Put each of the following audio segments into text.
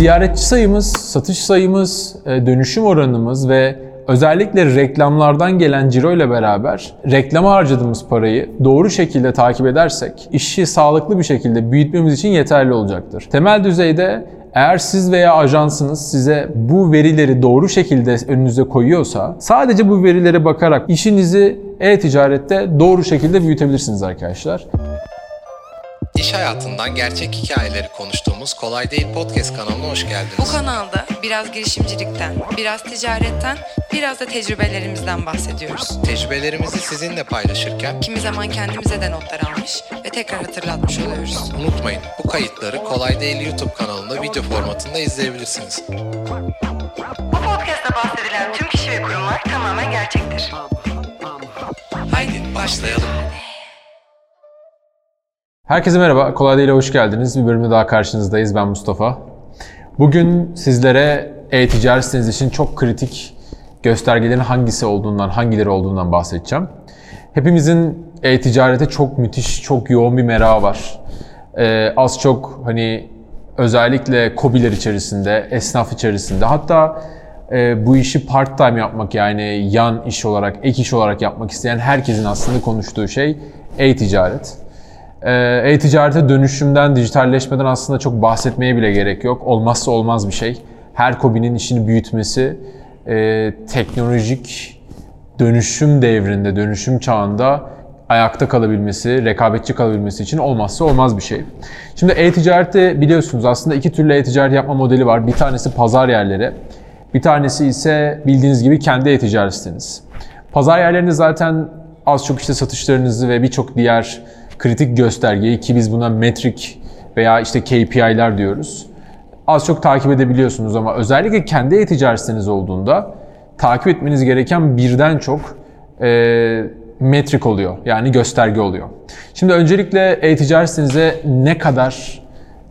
Ziyaretçi sayımız, satış sayımız, e, dönüşüm oranımız ve özellikle reklamlardan gelen ciro ile beraber reklama harcadığımız parayı doğru şekilde takip edersek işi sağlıklı bir şekilde büyütmemiz için yeterli olacaktır. Temel düzeyde eğer siz veya ajansınız size bu verileri doğru şekilde önünüze koyuyorsa sadece bu verilere bakarak işinizi e-ticarette doğru şekilde büyütebilirsiniz arkadaşlar. İş hayatından gerçek hikayeleri konuştuğumuz Kolay Değil Podcast kanalına hoş Bu geldiniz. kanalda biraz girişimcilikten, biraz ticaretten, biraz da tecrübelerimizden bahsediyoruz. Tecrübelerimizi sizinle paylaşırken Kimi zaman kendimize de notlar almış ve tekrar hatırlatmış oluyoruz. unutmayın bu kayıtları Kolay Değil YouTube kanalında video formatında izleyebilirsiniz. Bu podcast'ta bahsedilen tüm kişi ve kurumlar tamamen gerçektir. Haydi başlayalım. Herkese merhaba, Kolay Değil'e hoş geldiniz. Bir bölümde daha karşınızdayız. Ben Mustafa. Bugün sizlere e-ticaret siteniz için çok kritik göstergelerin hangisi olduğundan, hangileri olduğundan bahsedeceğim. Hepimizin e-ticarete çok müthiş, çok yoğun bir merakı var. Ee, az çok hani özellikle kobiler içerisinde, esnaf içerisinde hatta e, bu işi part time yapmak yani yan iş olarak, ek iş olarak yapmak isteyen herkesin aslında konuştuğu şey e-ticaret. Ee, E-ticarete dönüşümden, dijitalleşmeden aslında çok bahsetmeye bile gerek yok. Olmazsa olmaz bir şey. Her kobinin işini büyütmesi, e, teknolojik dönüşüm devrinde, dönüşüm çağında ayakta kalabilmesi, rekabetçi kalabilmesi için olmazsa olmaz bir şey. Şimdi e-ticarette biliyorsunuz aslında iki türlü e-ticaret yapma modeli var. Bir tanesi pazar yerleri, bir tanesi ise bildiğiniz gibi kendi e-ticaret siteniz. Pazar yerlerinde zaten az çok işte satışlarınızı ve birçok diğer kritik göstergeyi ki biz buna metrik veya işte KPI'ler diyoruz. Az çok takip edebiliyorsunuz ama özellikle kendi e-ticaret siteniz olduğunda takip etmeniz gereken birden çok e, metrik oluyor. Yani gösterge oluyor. Şimdi öncelikle e-ticaret sitenize ne kadar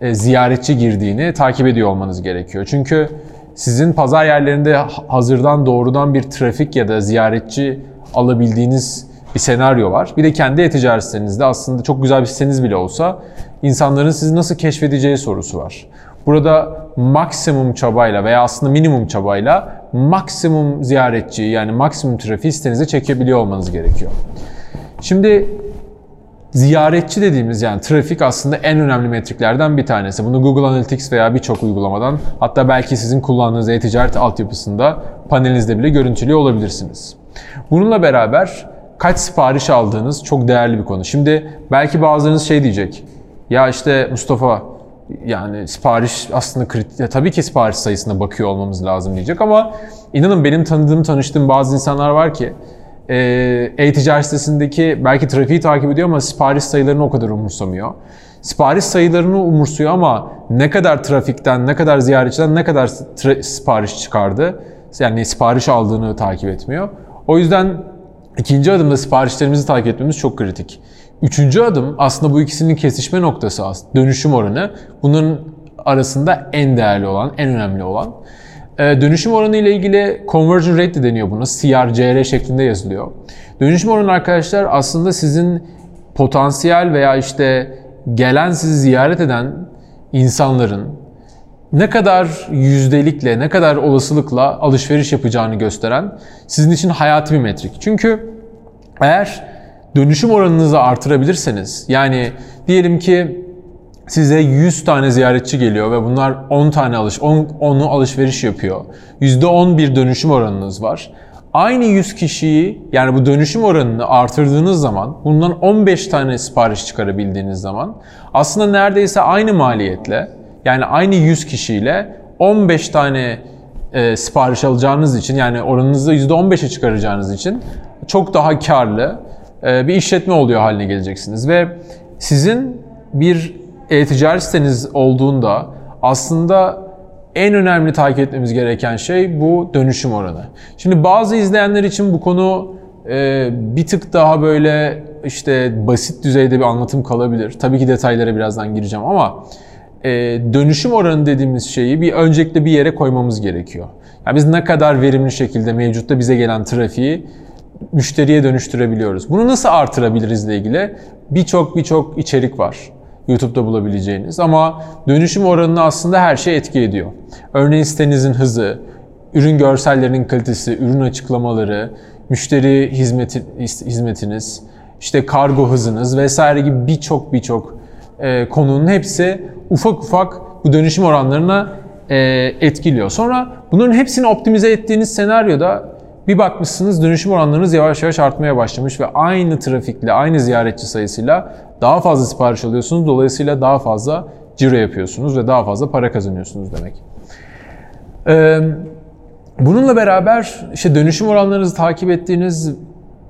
e, ziyaretçi girdiğini takip ediyor olmanız gerekiyor. Çünkü sizin pazar yerlerinde hazırdan doğrudan bir trafik ya da ziyaretçi alabildiğiniz bir senaryo var. Bir de kendi e-ticaret sitenizde aslında çok güzel bir siteniz bile olsa insanların sizi nasıl keşfedeceği sorusu var. Burada maksimum çabayla veya aslında minimum çabayla maksimum ziyaretçi yani maksimum trafiği sitenize çekebiliyor olmanız gerekiyor. Şimdi ziyaretçi dediğimiz yani trafik aslında en önemli metriklerden bir tanesi. Bunu Google Analytics veya birçok uygulamadan hatta belki sizin kullandığınız e-ticaret altyapısında panelinizde bile görüntülüyor olabilirsiniz. Bununla beraber kaç sipariş aldığınız çok değerli bir konu. Şimdi belki bazılarınız şey diyecek. Ya işte Mustafa yani sipariş aslında kritik. Ya tabii ki sipariş sayısına bakıyor olmamız lazım diyecek ama inanın benim tanıdığım, tanıştığım bazı insanlar var ki e-ticaret sitesindeki belki trafiği takip ediyor ama sipariş sayılarını o kadar umursamıyor. Sipariş sayılarını umursuyor ama ne kadar trafikten, ne kadar ziyaretçiden ne kadar sipariş çıkardı, yani sipariş aldığını takip etmiyor. O yüzden ikinci adımda siparişlerimizi takip etmemiz çok kritik. Üçüncü adım aslında bu ikisinin kesişme noktası dönüşüm oranı. Bunun arasında en değerli olan, en önemli olan. Ee, dönüşüm oranı ile ilgili conversion rate de deniyor buna. CR, CR şeklinde yazılıyor. Dönüşüm oranı arkadaşlar aslında sizin potansiyel veya işte gelen sizi ziyaret eden insanların ne kadar yüzdelikle, ne kadar olasılıkla alışveriş yapacağını gösteren sizin için hayati bir metrik. Çünkü eğer dönüşüm oranınızı artırabilirseniz, yani diyelim ki size 100 tane ziyaretçi geliyor ve bunlar 10 tane alış 10 10'u alışveriş yapıyor. %10 bir dönüşüm oranınız var. Aynı 100 kişiyi yani bu dönüşüm oranını artırdığınız zaman bundan 15 tane sipariş çıkarabildiğiniz zaman aslında neredeyse aynı maliyetle yani aynı 100 kişiyle 15 tane e, sipariş alacağınız için yani oranınızı %15'e çıkaracağınız için çok daha karlı e, bir işletme oluyor haline geleceksiniz ve sizin bir e-ticaret siteniz olduğunda aslında en önemli takip etmemiz gereken şey bu dönüşüm oranı. Şimdi bazı izleyenler için bu konu e, bir tık daha böyle işte basit düzeyde bir anlatım kalabilir. Tabii ki detaylara birazdan gireceğim ama e, dönüşüm oranı dediğimiz şeyi bir öncelikle bir yere koymamız gerekiyor. Yani biz ne kadar verimli şekilde mevcutta bize gelen trafiği müşteriye dönüştürebiliyoruz. Bunu nasıl artırabiliriz ile ilgili birçok birçok içerik var. YouTube'da bulabileceğiniz ama dönüşüm oranını aslında her şey etki ediyor. Örneğin sitenizin hızı, ürün görsellerinin kalitesi, ürün açıklamaları, müşteri hizmeti, hizmetiniz, işte kargo hızınız vesaire gibi birçok birçok e, konunun hepsi ufak ufak bu dönüşüm oranlarına e, etkiliyor. Sonra bunların hepsini optimize ettiğiniz senaryoda bir bakmışsınız dönüşüm oranlarınız yavaş yavaş artmaya başlamış ve aynı trafikle, aynı ziyaretçi sayısıyla daha fazla sipariş alıyorsunuz. Dolayısıyla daha fazla ciro yapıyorsunuz ve daha fazla para kazanıyorsunuz demek. Ee, bununla beraber işte dönüşüm oranlarınızı takip ettiğiniz,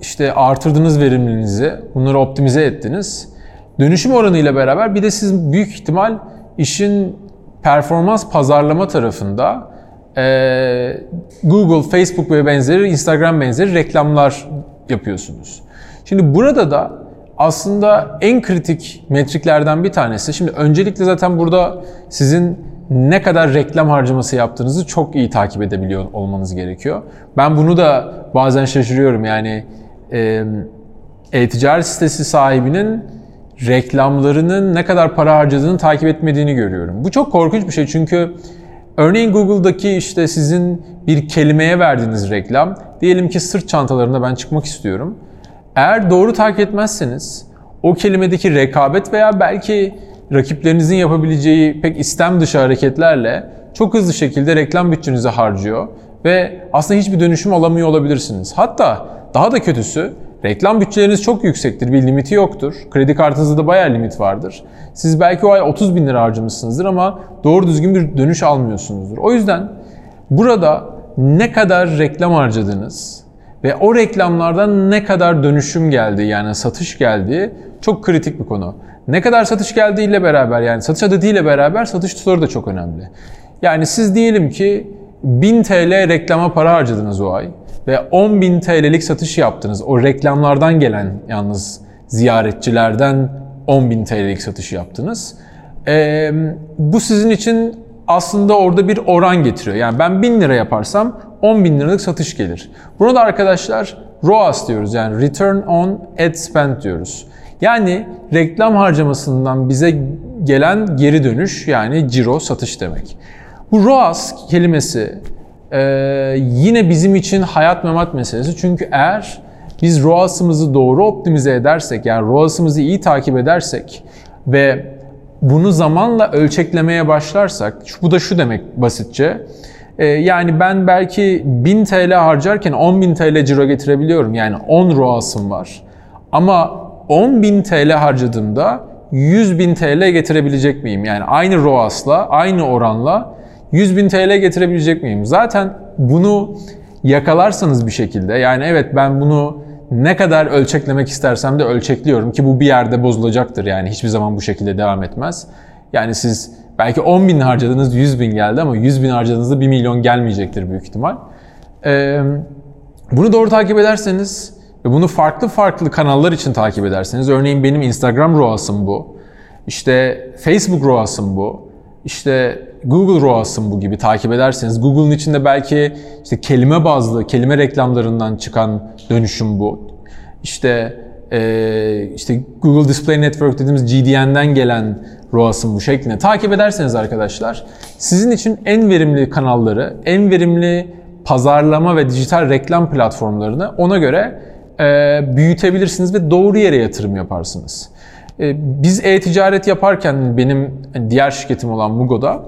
işte artırdığınız verimliliğinizi, bunları optimize ettiniz. Dönüşüm oranı ile beraber bir de siz büyük ihtimal işin performans pazarlama tarafında e, Google, Facebook ve benzeri, Instagram benzeri reklamlar yapıyorsunuz. Şimdi burada da aslında en kritik metriklerden bir tanesi. Şimdi öncelikle zaten burada sizin ne kadar reklam harcaması yaptığınızı çok iyi takip edebiliyor olmanız gerekiyor. Ben bunu da bazen şaşırıyorum. Yani e-ticaret sitesi sahibinin reklamlarının ne kadar para harcadığını takip etmediğini görüyorum. Bu çok korkunç bir şey çünkü örneğin Google'daki işte sizin bir kelimeye verdiğiniz reklam, diyelim ki sırt çantalarında ben çıkmak istiyorum. Eğer doğru takip etmezseniz o kelimedeki rekabet veya belki rakiplerinizin yapabileceği pek istem dışı hareketlerle çok hızlı şekilde reklam bütçenizi harcıyor ve aslında hiçbir dönüşüm alamıyor olabilirsiniz. Hatta daha da kötüsü reklam bütçeleriniz çok yüksektir, bir limiti yoktur. Kredi kartınızda da bayağı limit vardır. Siz belki o ay 30 bin lira harcamışsınızdır ama doğru düzgün bir dönüş almıyorsunuzdur. O yüzden burada ne kadar reklam harcadınız ve o reklamlardan ne kadar dönüşüm geldi yani satış geldi çok kritik bir konu. Ne kadar satış geldiğiyle beraber yani satış adediyle beraber satış tutarı da çok önemli. Yani siz diyelim ki 1000 TL reklama para harcadınız o ay ve 10.000 TL'lik satış yaptınız. O reklamlardan gelen yalnız ziyaretçilerden 10.000 TL'lik satış yaptınız. Ee, bu sizin için aslında orada bir oran getiriyor. Yani ben 1000 lira yaparsam 10 bin liralık satış gelir. Burada arkadaşlar ROAS diyoruz yani Return on Ad Spend diyoruz. Yani reklam harcamasından bize gelen geri dönüş yani ciro satış demek. Bu ROAS kelimesi e, yine bizim için hayat memat meselesi. Çünkü eğer biz ROAS'ımızı doğru optimize edersek yani ROAS'ımızı iyi takip edersek ve bunu zamanla ölçeklemeye başlarsak, bu da şu demek basitçe, e, yani ben belki 1000 TL harcarken 10.000 TL ciro getirebiliyorum. Yani 10 ROAS'ım var. Ama 10.000 TL harcadığımda 100.000 TL getirebilecek miyim? Yani aynı ROAS'la, aynı oranla 100.000 TL getirebilecek miyim? Zaten bunu yakalarsanız bir şekilde, yani evet ben bunu ne kadar ölçeklemek istersem de ölçekliyorum ki bu bir yerde bozulacaktır yani hiçbir zaman bu şekilde devam etmez. Yani siz belki 10 bin harcadınız 100 bin geldi ama 100 bin harcadığınızda 1 milyon gelmeyecektir büyük ihtimal. Ee, bunu doğru takip ederseniz ve bunu farklı farklı kanallar için takip ederseniz, örneğin benim Instagram ROAS'ım bu, işte Facebook ROAS'ım bu, işte Google ROAS'ım bu gibi takip ederseniz, Google'ın içinde belki işte kelime bazlı, kelime reklamlarından çıkan dönüşüm bu. İşte e, işte Google Display Network dediğimiz GDN'den gelen ROAS'ın bu şeklinde takip ederseniz arkadaşlar, sizin için en verimli kanalları, en verimli pazarlama ve dijital reklam platformlarını ona göre e, büyütebilirsiniz ve doğru yere yatırım yaparsınız. E, biz e-ticaret yaparken benim diğer şirketim olan Mugo'da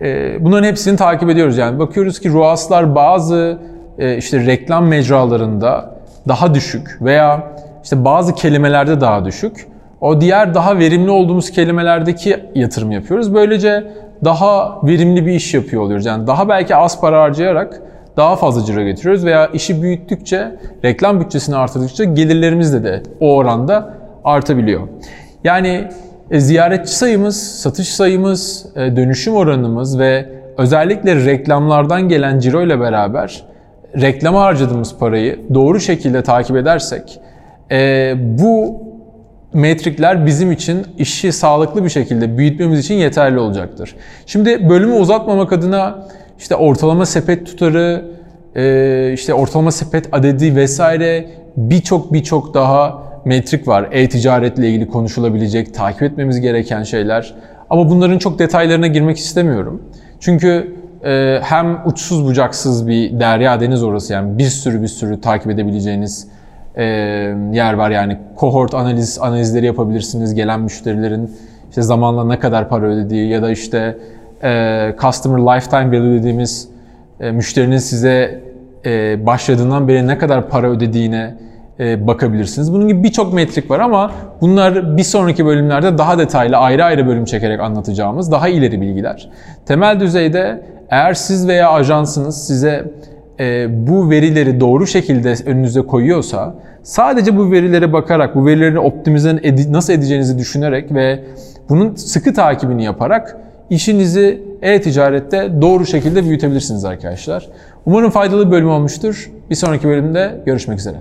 e, bunların hepsini takip ediyoruz. Yani bakıyoruz ki ROAS'lar bazı e, işte reklam mecralarında daha düşük veya işte bazı kelimelerde daha düşük. O diğer daha verimli olduğumuz kelimelerdeki yatırım yapıyoruz. Böylece daha verimli bir iş yapıyor oluyoruz. Yani daha belki az para harcayarak daha fazla ciro getiriyoruz veya işi büyüttükçe, reklam bütçesini artırdıkça gelirlerimiz de, de o oranda artabiliyor. Yani e, ziyaretçi sayımız, satış sayımız, e, dönüşüm oranımız ve özellikle reklamlardan gelen ciro ile beraber reklama harcadığımız parayı doğru şekilde takip edersek e, bu metrikler bizim için işi sağlıklı bir şekilde büyütmemiz için yeterli olacaktır. Şimdi bölümü uzatmamak adına işte ortalama sepet tutarı, işte ortalama sepet adedi vesaire birçok birçok daha metrik var. E-ticaretle ilgili konuşulabilecek, takip etmemiz gereken şeyler. Ama bunların çok detaylarına girmek istemiyorum. Çünkü e, hem uçsuz bucaksız bir derya deniz orası yani bir sürü bir sürü takip edebileceğiniz e, yer var yani kohort analiz analizleri yapabilirsiniz gelen müşterilerin işte zamanla ne kadar para ödediği ya da işte e, customer lifetime value dediğimiz e, müşterinin size e, başladığından beri ne kadar para ödediğine bakabilirsiniz. Bunun gibi birçok metrik var ama bunlar bir sonraki bölümlerde daha detaylı ayrı ayrı bölüm çekerek anlatacağımız daha ileri bilgiler. Temel düzeyde eğer siz veya ajansınız size e, bu verileri doğru şekilde önünüze koyuyorsa sadece bu verilere bakarak, bu verileri optimize nasıl edeceğinizi düşünerek ve bunun sıkı takibini yaparak işinizi e-ticarette doğru şekilde büyütebilirsiniz arkadaşlar. Umarım faydalı bir bölüm olmuştur. Bir sonraki bölümde görüşmek üzere.